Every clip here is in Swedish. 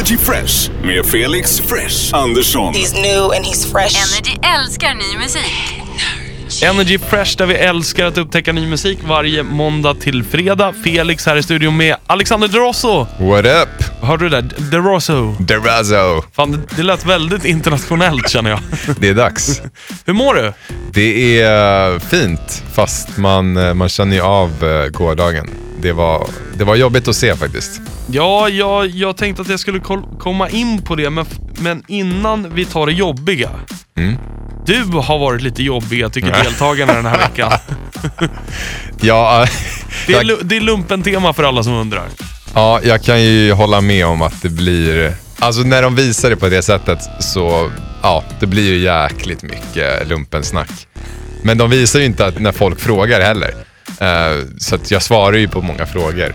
Energy Fresh med Felix Fresh Andersson. He's new and he's fresh. Energy älskar ny musik. Energy Fresh där vi älskar att upptäcka ny musik varje måndag till fredag. Felix här i studion med Alexander Derosso. What up? Hörde du det? där? Derosso. Derazzo. Fan, det, det lät väldigt internationellt känner jag. Det är dags. Hur mår du? Det är eh, fint, fast man, eh, man känner ju av eh, gårdagen. Det var, det var jobbigt att se faktiskt. Ja, jag, jag tänkte att jag skulle komma in på det, men, men innan vi tar det jobbiga. Mm. Du har varit lite jobbiga tycker deltagarna den här veckan. Ja, Det är, det är lumpen-tema för alla som undrar. Ja, jag kan ju hålla med om att det blir... Alltså när de visar det på det sättet så, ja, det blir ju jäkligt mycket lumpensnack. Men de visar ju inte att när folk frågar heller. Eh, så att jag svarar ju på många frågor.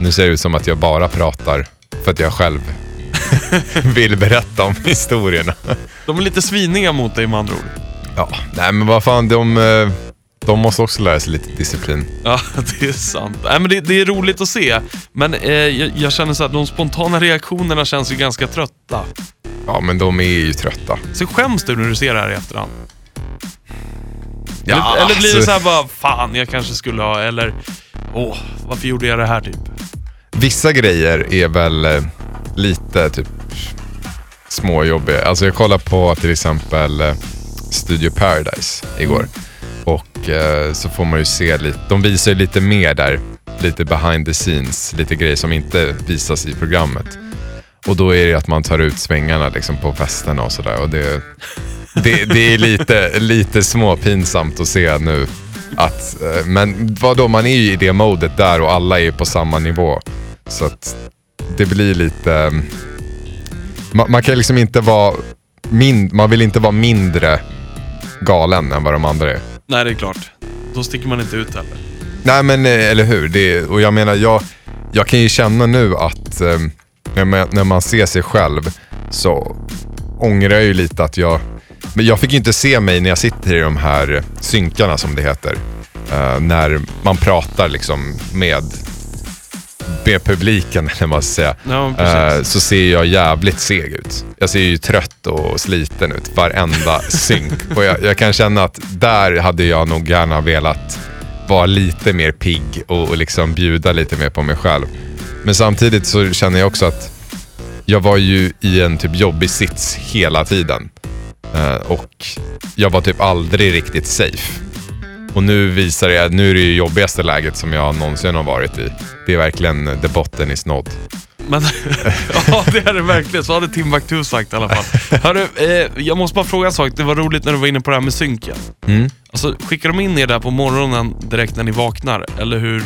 Nu ser det ut som att jag bara pratar för att jag själv vill berätta om historierna. De är lite sviniga mot dig med andra ord. Ja, nej men vad fan, de, eh, de måste också lära sig lite disciplin. Ja, det är sant. Nej, men det, det är roligt att se. Men eh, jag, jag känner så att de spontana reaktionerna känns ju ganska trötta. Ja, men de är ju trötta. Så skäms du när du ser det här i efterhand? Ja, eller, eller blir det alltså- så här bara, fan jag kanske skulle ha, eller åh, varför gjorde jag det här typ? Vissa grejer är väl eh, lite typ småjobbiga. Alltså jag kollade på till exempel eh, Studio Paradise igår. Och eh, så får man ju se lite, de visar ju lite mer där. Lite behind the scenes, lite grejer som inte visas i programmet. Och då är det att man tar ut svängarna liksom på festerna och sådär. Och det, det, det är lite, lite småpinsamt att se nu. Att, eh, men vadå, man är ju i det modet där och alla är på samma nivå. Så att det blir lite... Eh, man, man kan liksom inte vara... Mind, man vill inte vara mindre galen än vad de andra är. Nej, det är klart. Då sticker man inte ut heller. Nej men eh, eller hur. Det, och jag menar, jag, jag kan ju känna nu att eh, när, man, när man ser sig själv så ångrar jag ju lite att jag... Men jag fick ju inte se mig när jag sitter i de här synkarna som det heter. Eh, när man pratar liksom med, med publiken, eller vad säga. Ja. Eh, så ser jag jävligt seg ut. Jag ser ju trött och sliten ut varenda synk. Och jag, jag kan känna att där hade jag nog gärna velat vara lite mer pigg och, och liksom bjuda lite mer på mig själv. Men samtidigt så känner jag också att jag var ju i en typ jobbig sits hela tiden. Eh, och jag var typ aldrig riktigt safe. Och nu visar det, nu är det ju jobbigaste läget som jag någonsin har varit i. Det är verkligen the bottom is not. Men, ja, det är det verkligen. Så hade Timbuktu sagt i alla fall. Hörru, eh, jag måste bara fråga en sak. Det var roligt när du var inne på det här med synken. Mm. Alltså, skickar de in er där på morgonen direkt när ni vaknar? Eller hur?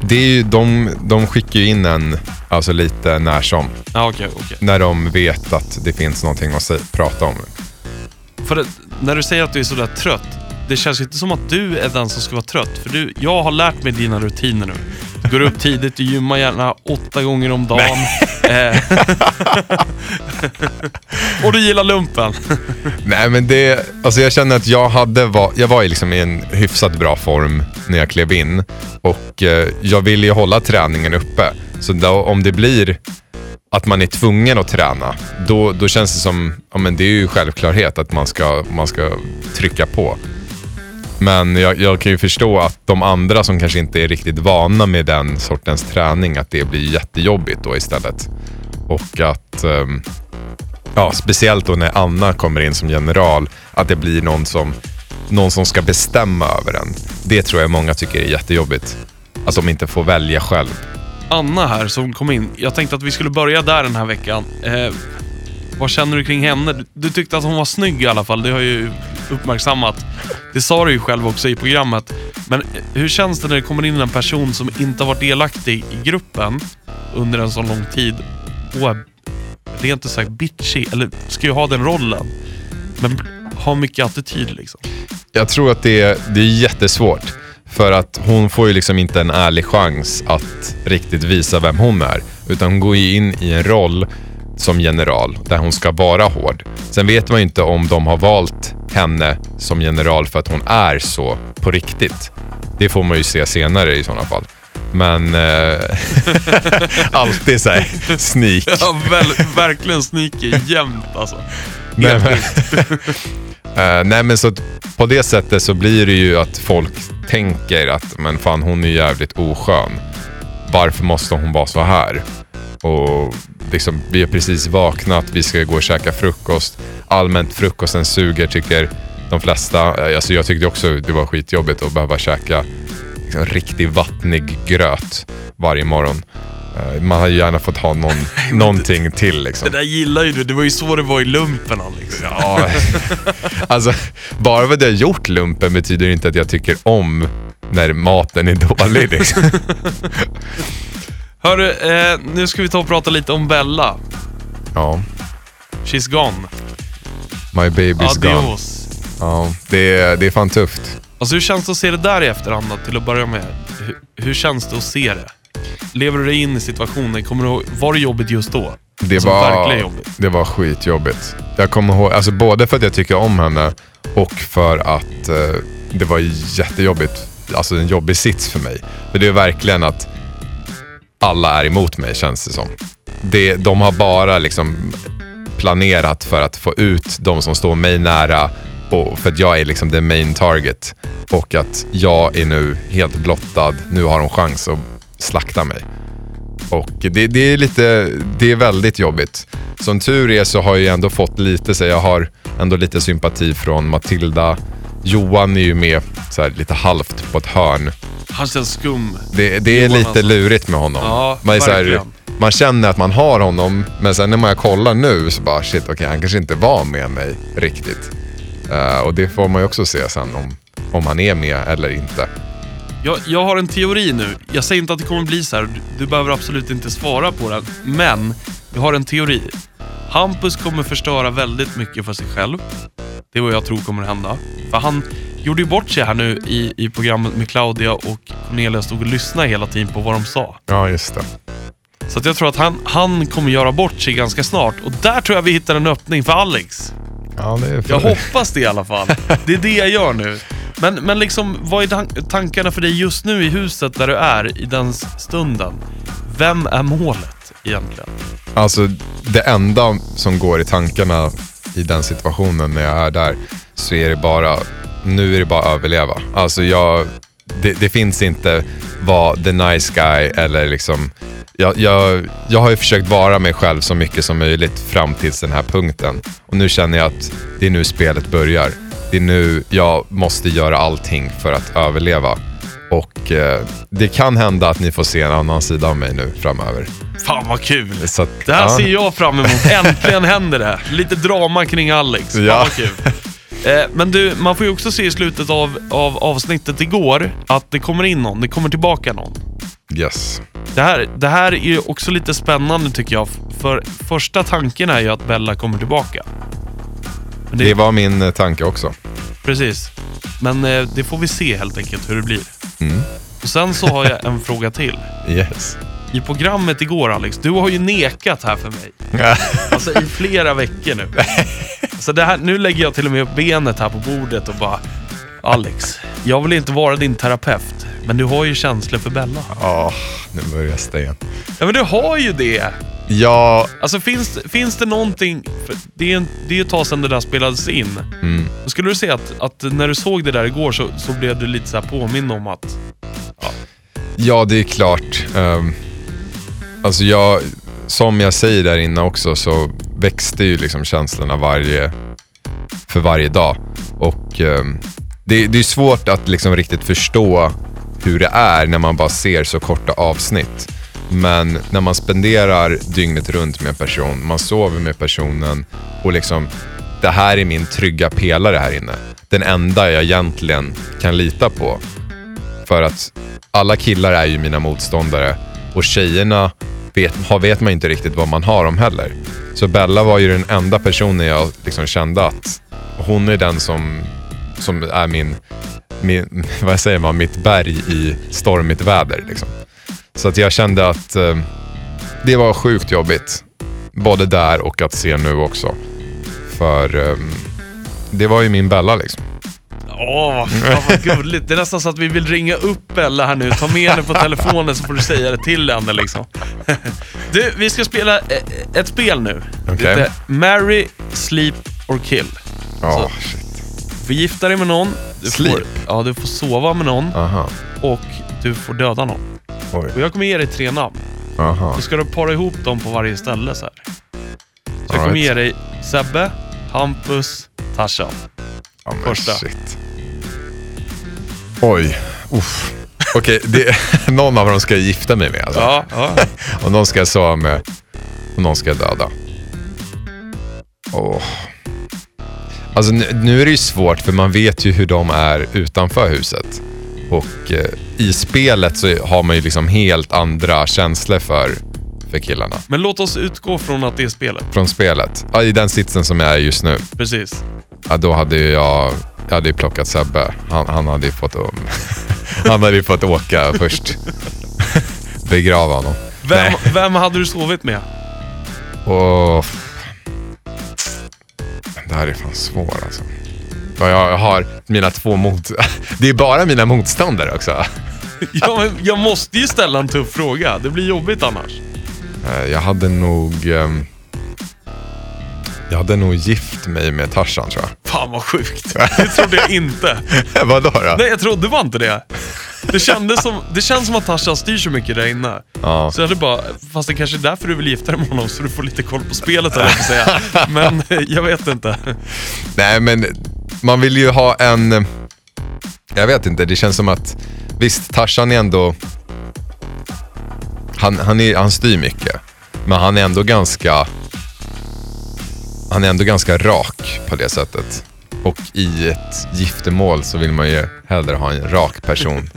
Det är ju, de, de skickar ju in en alltså lite när som. Ja, okej, okej. När de vet att det finns någonting att prata om. För att, när du säger att du är sådär trött, det känns inte som att du är den som ska vara trött. För du, jag har lärt mig dina rutiner nu. Du går upp tidigt, du gymmar gärna åtta gånger om dagen. Eh, och du gillar lumpen. Nej men det, alltså jag känner att jag hade var, jag var i liksom i en hyfsat bra form när jag klev in. Och eh, jag ville ju hålla träningen uppe. Så då, om det blir att man är tvungen att träna, då, då känns det som, ja men det är ju självklarhet att man ska, man ska trycka på. Men jag, jag kan ju förstå att de andra som kanske inte är riktigt vana med den sortens träning, att det blir jättejobbigt då istället. Och att, ehm, ja, speciellt då när Anna kommer in som general, att det blir någon som, någon som ska bestämma över en. Det tror jag många tycker är jättejobbigt. Att de inte får välja själv. Anna här som kom in. Jag tänkte att vi skulle börja där den här veckan. Eh, vad känner du kring henne? Du, du tyckte att hon var snygg i alla fall. Det har jag ju uppmärksammat. Det sa du ju själv också i programmet. Men hur känns det när det kommer in en person som inte har varit delaktig i gruppen under en så lång tid och är rent ut sagt bitchy, eller ska ju ha den rollen, men har mycket attityd liksom. Jag tror att det är, det är jättesvårt. För att hon får ju liksom inte en ärlig chans att riktigt visa vem hon är. Utan hon går ju in i en roll som general där hon ska vara hård. Sen vet man ju inte om de har valt henne som general för att hon är så på riktigt. Det får man ju se senare i sådana fall. Men eh, alltid så här sneak. Ja, väl, verkligen sneaky jämt alltså. Nej men, Eh, nej men så på det sättet så blir det ju att folk tänker att men fan hon är jävligt oskön. Varför måste hon vara så här? Och liksom, vi har precis vaknat, vi ska gå och käka frukost. Allmänt frukosten suger tycker de flesta. Eh, Alltså jag tyckte också det var skitjobbigt att behöva käka liksom, riktigt vattnig gröt varje morgon. Eh, Man hade gärna fått ha någon, någonting till liksom. Det där gillar ju du. Det var ju så det var i lumpen Alex. Ja, alltså bara för att jag har gjort lumpen betyder inte att jag tycker om när maten är dålig. Liksom. Hörru, eh, nu ska vi ta och prata lite om Bella. Ja, She's gone. my baby's gone. Adios. Ja, det, är, det är fan tufft. Alltså hur känns det att se det där i efterhand då, till att börja med? Hur, hur känns det att se det? Lever du dig in i situationen? Kommer du ihåg, var det jobbigt just då? Det Alltså, var, jobbigt. det var skitjobbigt. Jag kommer ihåg, alltså både för att jag tycker om henne och för att eh, det var jättejobbigt. Alltså en jobbig sits för mig. För det är verkligen att alla är emot mig känns det som. Det, de har bara liksom planerat för att få ut de som står mig nära och för att jag är liksom the main target. Och att jag är nu helt blottad. Nu har de chans att slakta mig. Och det, det är lite, det är väldigt jobbigt. Som tur är så har jag ändå fått lite, så jag har ändå lite sympati från Matilda. Johan är ju med så här, lite halvt på ett hörn. Han känns skum. Det, det är Johan lite alltså. lurigt med honom. Ja, man, är så här, verkligen. man känner att man har honom, men sen när man kollar nu så bara shit, okej han kanske inte var med mig riktigt. Eh, och det får man ju också se sen om, om han är med eller inte. Jag, jag har en teori nu. Jag säger inte att det kommer bli så här. Du, du behöver absolut inte svara på den. Men jag har en teori. Hampus kommer förstöra väldigt mycket för sig själv. Det är vad jag tror kommer hända. För han gjorde ju bort sig här nu i, i programmet med Claudia och Cornelia stod och lyssnade hela tiden på vad de sa. Ja, just det. Så att jag tror att han, han kommer göra bort sig ganska snart. Och där tror jag vi hittar en öppning för Alex. Ja, det är Jag hoppas det i alla fall. Det är det jag gör nu. Men, men liksom, vad är tan- tankarna för dig just nu i huset där du är i den stunden? Vem är målet egentligen? Alltså det enda som går i tankarna i den situationen när jag är där så är det bara, nu är det bara att överleva. Alltså jag, det, det finns inte vara the nice guy eller liksom, jag, jag, jag har ju försökt vara mig själv så mycket som möjligt fram tills den här punkten. Och nu känner jag att det är nu spelet börjar. Det är nu jag måste göra allting för att överleva. Och eh, det kan hända att ni får se en annan sida av mig nu framöver. Fan vad kul! Så att, Det här ja. ser jag fram emot. Äntligen händer det. Lite drama kring Alex. Fan Ja. vad kul. Eh, Men du, man får ju också se i slutet av, av avsnittet igår att det kommer in någon. Det kommer tillbaka någon. Yes. Det här, det här är ju också lite spännande tycker jag. För första tanken är ju att Bella kommer tillbaka. Men Det var min eh, tanke också. Precis. Men eh, det får vi se helt enkelt hur det blir. Mm. Och sen så har jag en fråga till. Yes. I programmet igår Alex, du har ju nekat här för mig. Alltså i flera veckor nu. Så det här, nu lägger jag till och med upp benet här på bordet och bara Alex, jag vill inte vara din terapeut, men du har ju känslor för Bella. Ja, nu börjar sten. Ja men du har ju det! Ja, Alltså finns, finns det någonting, för det är, en, det är ett tag sedan det där spelades in. mm. Skulle du säga att, att när du såg det där igår så, så blev du lite så påminn om att ja det är klart. Um, alltså jag, som jag säger där inne också så växte ju liksom känslorna varje, för varje dag. Och eh, det, det är svårt att liksom riktigt förstå hur det är när man bara ser så korta avsnitt. Men när man spenderar dygnet runt med en person, man sover med personen och liksom det här är min trygga pelare här inne. Den enda jag egentligen kan lita på. För att alla killar är ju mina motståndare och tjejerna vet, har, vet man inte riktigt vad man har dem heller. Så Bella var ju den enda personen jag liksom kände att hon är den som, som är min, min, vad säger man, mitt berg i stormigt väder. Liksom. Så att jag kände att eh, det var sjukt jobbigt. Både där och att se nu också. För eh, det var ju min Bella liksom. Åh, fan vad gulligt. Det är nästan så att vi vill ringa upp Bella här nu. Ta med henne på telefonen så får du säga det till henne liksom. Du, vi ska spela eh, ett spel nu. Okej. Det Marry, Sleep or Kill. Ja, shit. Du får gifta dig med någon. Du Sleep? Får, ja, du får sova med någon Aha. och du får döda någon. Oj. Och jag kommer ge dig tre namn. Aha. Så ska du para ihop dem på varje ställe så här. Så jag kommer right. ge dig Sebbe, Hampus, Tarzan. Ja, Första. Shit. Oj. Uff. Okej, det- någon av dem ska jag gifta mig med. Alltså. Ja, ja. Och någon ska jag sova med. Och någon ska jag döda. Åh. Alltså nu, nu är det ju svårt för man vet ju hur de är utanför huset. Och eh, i spelet så har man ju liksom helt andra känslor för, för killarna. Men låt oss utgå från att det är spelet. Från spelet. Ja, I den sitsen som jag är just nu. Precis. Ja, då hade ju jag, jag hade ju plockat Sebbe. Han, han hade ju fått, han hade ju fått åka först. Begrava honom. Vem, Nej. vem hade du sovit med? Och... Det här är fan svår alltså. Ja, Jag har mina två mot... Det är bara mina motståndare också. Ja, men jag måste ju ställa en tuff fråga. Det blir jobbigt annars. Eh, Jag hade nog... ehm, Jag hade nog gift mig med Tarzan tror Fan vad sjukt. Det trodde jag inte. jag. Vadå då? Nej, jag trodde bara inte det. Det, kändes som, det känns som att Tarzan styr så mycket där inne. Ja. Så jag hade bara, fast det kanske är därför du vill gifta dig med honom, så du får lite koll på spelet höll jag säga. Men eh, jag vet inte. Nej, men man vill ju ha en... Jag vet inte, det känns som att... Visst, Tarzan är ändå... Han, han, är, han styr mycket, men han är ändå ganska... Han är ändå ganska rak på det sättet. Och i ett giftermål så vill man ju hellre ha en rak person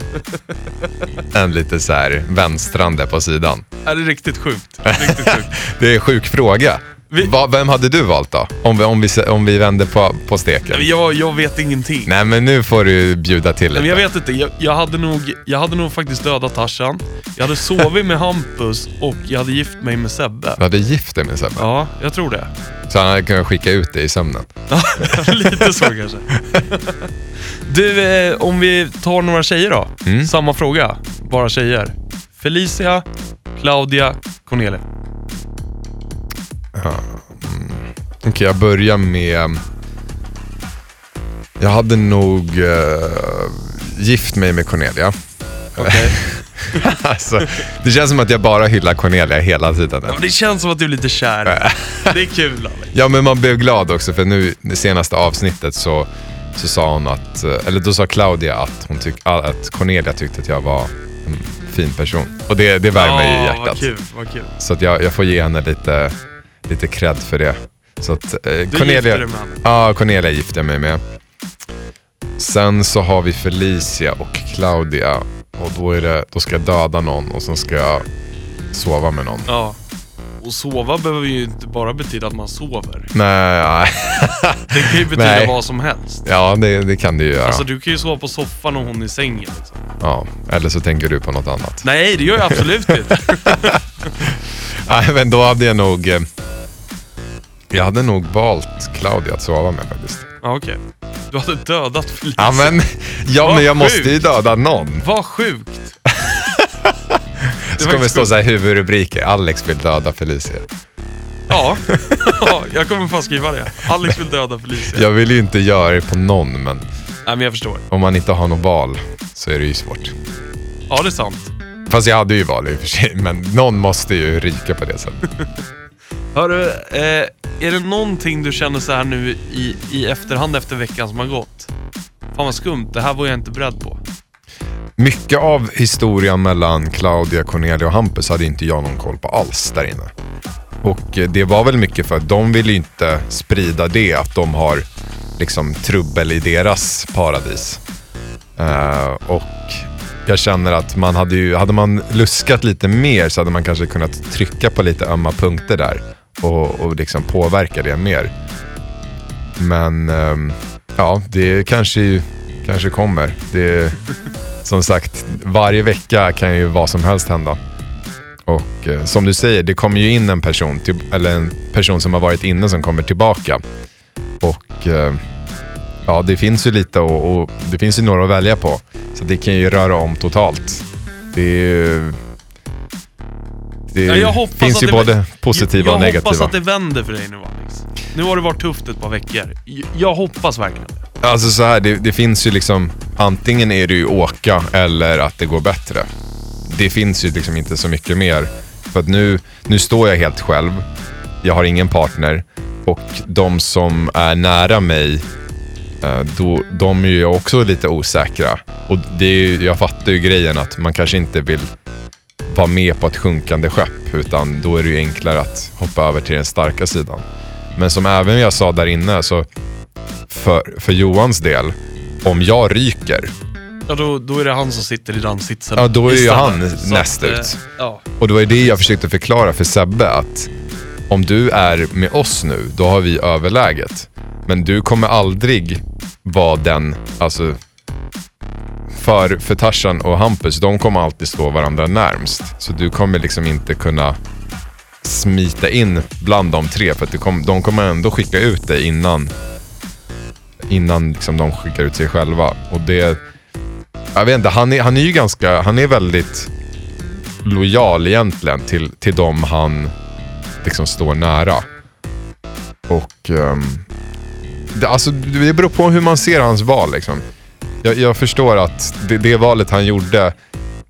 än lite så här vänstrande på sidan. Är det riktigt sjukt? Riktigt sjukt. Det är en sjuk fråga. Vi- Va, vem hade du valt då? Om vi, om vi, om vi vänder på, på steken. Jag, jag vet ingenting. Nej, men nu får du bjuda till Men lite. jag vet inte, jag, jag, hade nog, jag hade nog faktiskt dödat Tarzan. Jag hade sovit med Hampus och jag hade gift mig med Sebbe. Du hade gift dig med Sebbe, Ja, jag tror det. så han hade kunnat skicka ut dig i sömnen. Lite så kanske. Du, eh, om vi tar några tjejer då. Mm. Samma fråga, bara tjejer. Felicia, Claudia, Cornelia. Okej, jag börjar med... Jag hade nog eh, gift mig med Cornelia. Okej. alltså, det känns som att jag bara hyllar Cornelia hela tiden. Ja, det känns som att du är lite kär. Det är kul Alex. Ja, men man blev glad också för nu, det senaste avsnittet så, så sa hon att, eh, eller då sa Claudia att, hon tyck, att Cornelia tyckte att jag var en fin person. Och det, det värmer ju i Ja, hjärtat. vad kul, vad kul. Så att jag, jag får ge henne lite, lite cred för det. Så att, eh, Du Cornelia, gifter dig med. Ja, Cornelia gifte jag mig med. Sen så har vi Felicia och Claudia. Och då, är det, då ska jag döda någon och sen ska jag sova med någon. Ja. Och sova behöver ju inte bara betyda att man sover. Nej, nej. Det kan ju betyda Nej. vad som helst. ja det, det kan du ju göra. Alltså du kan ju sova på soffan och hon i sängen liksom. ja, eller så tänker du på något annat. Nej, det gör jag absolut inte. Nej, men då hade jag nog... eh, Jag hade nog valt Claudia att sova med faktiskt. Ja, okej. Du hade dödat Felicia. Ja, men, ja, Vad men jag måste ju sjukt. döda någon. Vad sjukt. Så var kommer det stå så här huvudrubriker. Alex vill döda Felicia. Ja. ja, jag kommer fan skriva det. Alex vill döda Felicia. Jag vill ju inte göra det på någon, men Nej, men jag förstår. om man inte har något val så är det ju svårt. Ja, det är sant. Fast jag hade ju val i och för sig, men någon måste ju ryka på det sättet. Hörru, eh, är det någonting du känner så här nu i, i efterhand efter veckan som har gått? Fan vad skumt, det här var jag inte beredd på. Mycket av historien mellan Claudia, Cornelia och Hampus hade inte jag någon koll på alls där inne. Och eh, det var väl mycket för att de vill ju inte sprida det, att de har liksom trubbel i deras paradis. Uh, och jag känner att man hade ju, hade man luskat lite mer så hade man kanske kunnat trycka på lite ömma punkter där och, och liksom påverka det mer. Men um, ja, det kanske, kanske kommer. Det, som sagt, varje vecka kan ju vad som helst hända. Och eh, som du säger, det kommer ju in en person, till, eller en person som har varit inne som kommer tillbaka. Och eh, ja, det finns ju lite och, och det finns ju några att välja på. Så det kan ju röra om totalt. Det är ju... Det Ja, jag finns ju det- både positiva jag och negativa. hoppas att det vänder för dig nu Alex. Nu har det varit tufft ett par veckor. Jag- Jag hoppas verkligen. Alltså så här, det, det finns ju liksom, antingen är det ju åka eller att det går bättre. Det finns ju liksom inte så mycket mer. För att nu, nu står jag helt själv, jag har ingen partner och de som är nära mig, eh, då, de är ju också lite osäkra. Och det är ju, jag fattar ju grejen att man kanske inte vill vara med på ett sjunkande skepp, utan då är det ju enklare att hoppa över till den starka sidan. Men som även jag sa där inne, så för, för Johans del, om jag ryker, Ja, då, då är det han som sitter i den sitsen. Ja, då är ju han Så näst att, eh, ut. Ja. och det var det jag försökte förklara för Sebbe, att om du är med oss nu, då har vi överläget. Men du kommer aldrig vara den, alltså för, för Tarzan och Hampus, de kommer alltid stå varandra närmst. Så du kommer liksom inte kunna smita in bland de tre, för att du kom, de kommer ändå skicka ut dig innan, innan liksom de skickar ut sig själva. Och det, jag vet inte, han är, han är ju ganska, han är väldigt lojal egentligen till, till dem han liksom står nära. Och um, det, alltså, det beror på hur man ser hans val liksom. Jag, jag förstår att det, det valet han gjorde,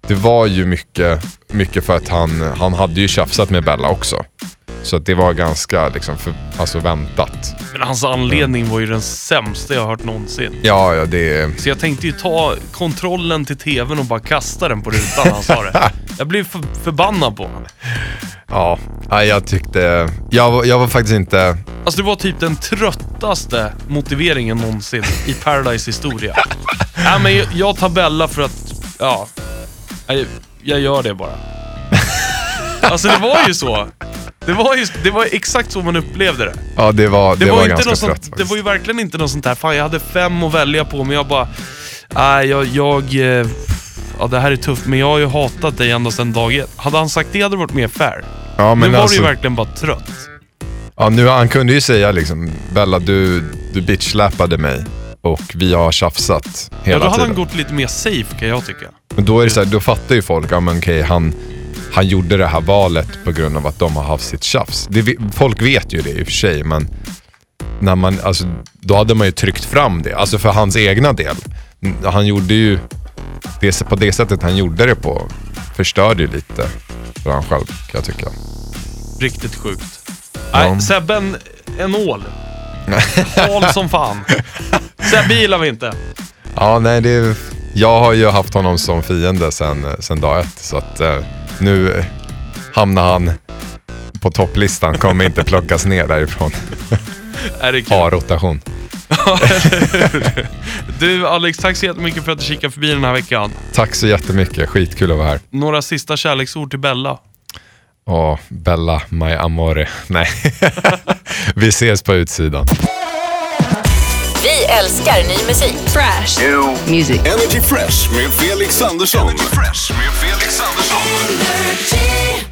det var ju mycket, mycket för att han, han hade ju tjafsat med Bella också. Så det var ganska liksom, för, alltså väntat. Men hans anledning var ju den sämsta jag hört någonsin. Ja, ja det... Så jag tänkte ju ta kontrollen till tvn och bara kasta den på rutan när han sa det. Jag blev för, förbannad på honom. Ja, nej, jag tyckte... Jag, jag var faktiskt inte... Alltså det var typ den tröttaste motiveringen någonsin i Paradise historia. Nej men jag, jag tar Bella för att, ja, jag, jag gör det bara. Alltså det var ju så. Det var ju det var exakt så man upplevde det. Ja, det var, det Det, var, var, inte ganska trött. sånt, det faktiskt. var ju verkligen inte något sånt här, fan jag hade fem att välja på men jag bara, nej jag, jag, eh, ja det här är tufft men jag har ju hatat dig ända sedan dag ett. Hade han sagt det hade det varit mer fair. ja, nu men var alltså, det ju verkligen bara trött. ja, nu, Han kunde ju säga liksom, Bella du, du bitchsläpade mig och vi har tjafsat Ja, hela då hade tiden. han gått lite mer safe kan jag tycka. Men då, är det så här, då fattar ju folk, ja men okej, han, han gjorde det här valet på grund av att de har haft sitt tjafs. Det, folk vet ju det i och för sig, men när man, alltså, då hade man ju tryckt fram det. Alltså för hans egna del. Han gjorde ju, det, på det sättet han gjorde det på, förstörde ju lite för han själv kan jag tycka. Riktigt sjukt. Ja. Nej, Sebbe en, en ål. Hal som fan. Sebbe gillar vi inte. Ja, nej, det, jag har ju haft honom som fiende sen, sen dag ett, så att eh, nu hamnar han på topplistan, kommer inte plockas ner därifrån. Är det kul? A-rotation. Du Alex, tack så jättemycket för att du kikade förbi den här veckan. Tack så jättemycket, skitkul att vara här. Några sista kärleksord till Bella. Åh, Bella, my amore. Nej, vi ses på utsidan. Vi älskar ny musik. Fresh. Music. Energy Fresh med Felix Andersson. Energy Fresh med Felix Andersson.